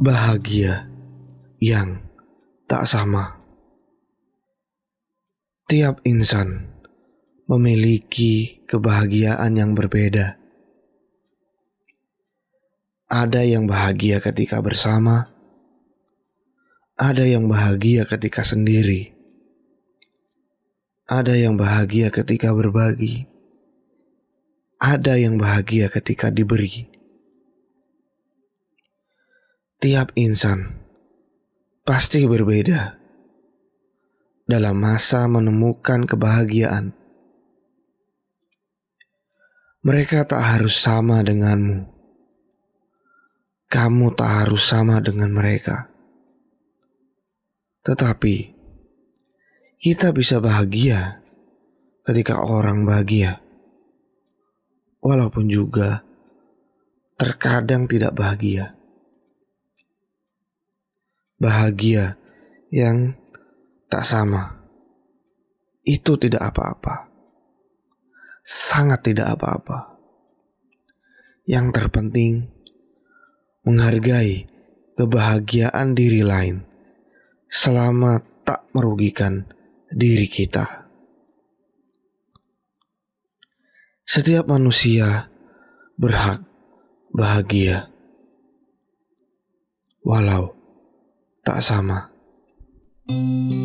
bahagia yang tak sama. Tiap insan memiliki kebahagiaan yang berbeda. Ada yang bahagia ketika bersama, ada yang bahagia ketika sendiri, ada yang bahagia ketika berbagi, ada yang bahagia ketika diberi. Tiap insan pasti berbeda dalam masa menemukan kebahagiaan. Mereka tak harus sama denganmu. Kamu tak harus sama dengan mereka. Tetapi kita bisa bahagia ketika orang bahagia. Walaupun juga terkadang tidak bahagia bahagia yang tak sama. Itu tidak apa-apa. Sangat tidak apa-apa. Yang terpenting, menghargai kebahagiaan diri lain selama tak merugikan diri kita. Setiap manusia berhak bahagia, walau tak sama. thank you